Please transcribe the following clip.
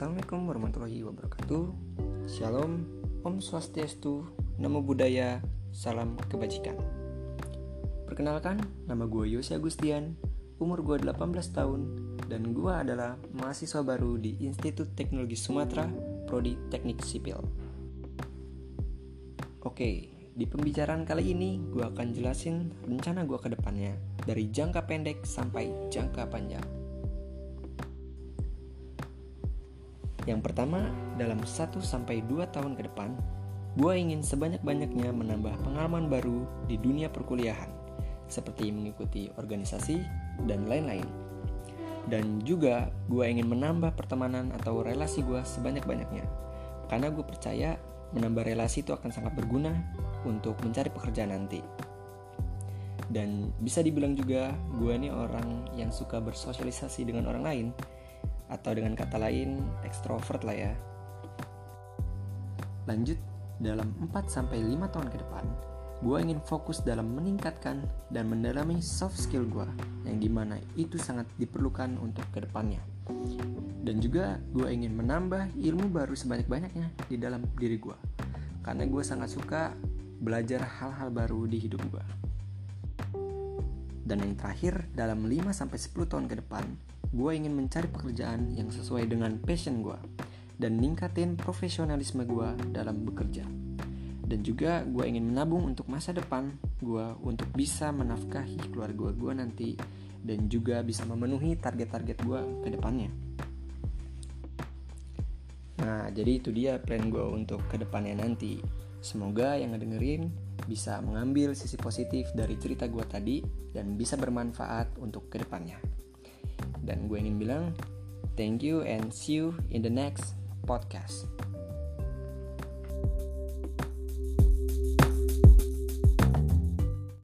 Assalamualaikum warahmatullahi wabarakatuh. Shalom, Om Swastiastu, Namo Buddhaya, Salam Kebajikan. Perkenalkan, nama gue Yosi Agustian, umur gue 18 tahun Dan gue adalah mahasiswa baru di Institut Teknologi Sumatera, Prodi Teknik Sipil. Oke, di pembicaraan kali ini gue akan jelasin rencana gue ke depannya Dari jangka pendek sampai jangka panjang Yang pertama, dalam 1 sampai 2 tahun ke depan, gue ingin sebanyak-banyaknya menambah pengalaman baru di dunia perkuliahan, seperti mengikuti organisasi dan lain-lain. Dan juga gue ingin menambah pertemanan atau relasi gue sebanyak-banyaknya. Karena gue percaya menambah relasi itu akan sangat berguna untuk mencari pekerjaan nanti. Dan bisa dibilang juga gue ini orang yang suka bersosialisasi dengan orang lain atau dengan kata lain ekstrovert lah ya. Lanjut, dalam 4-5 tahun ke depan, gue ingin fokus dalam meningkatkan dan mendalami soft skill gue yang di mana itu sangat diperlukan untuk ke depannya. Dan juga gue ingin menambah ilmu baru sebanyak-banyaknya di dalam diri gue. Karena gue sangat suka belajar hal-hal baru di hidup gue. Dan yang terakhir, dalam 5-10 tahun ke depan, gue ingin mencari pekerjaan yang sesuai dengan passion gue dan ningkatin profesionalisme gue dalam bekerja. Dan juga gue ingin menabung untuk masa depan gue untuk bisa menafkahi keluarga gue nanti dan juga bisa memenuhi target-target gue ke depannya. Nah, jadi itu dia plan gue untuk ke depannya nanti. Semoga yang ngedengerin bisa mengambil sisi positif dari cerita gue tadi dan bisa bermanfaat untuk ke depannya. Dan gue ingin bilang, thank you and see you in the next podcast.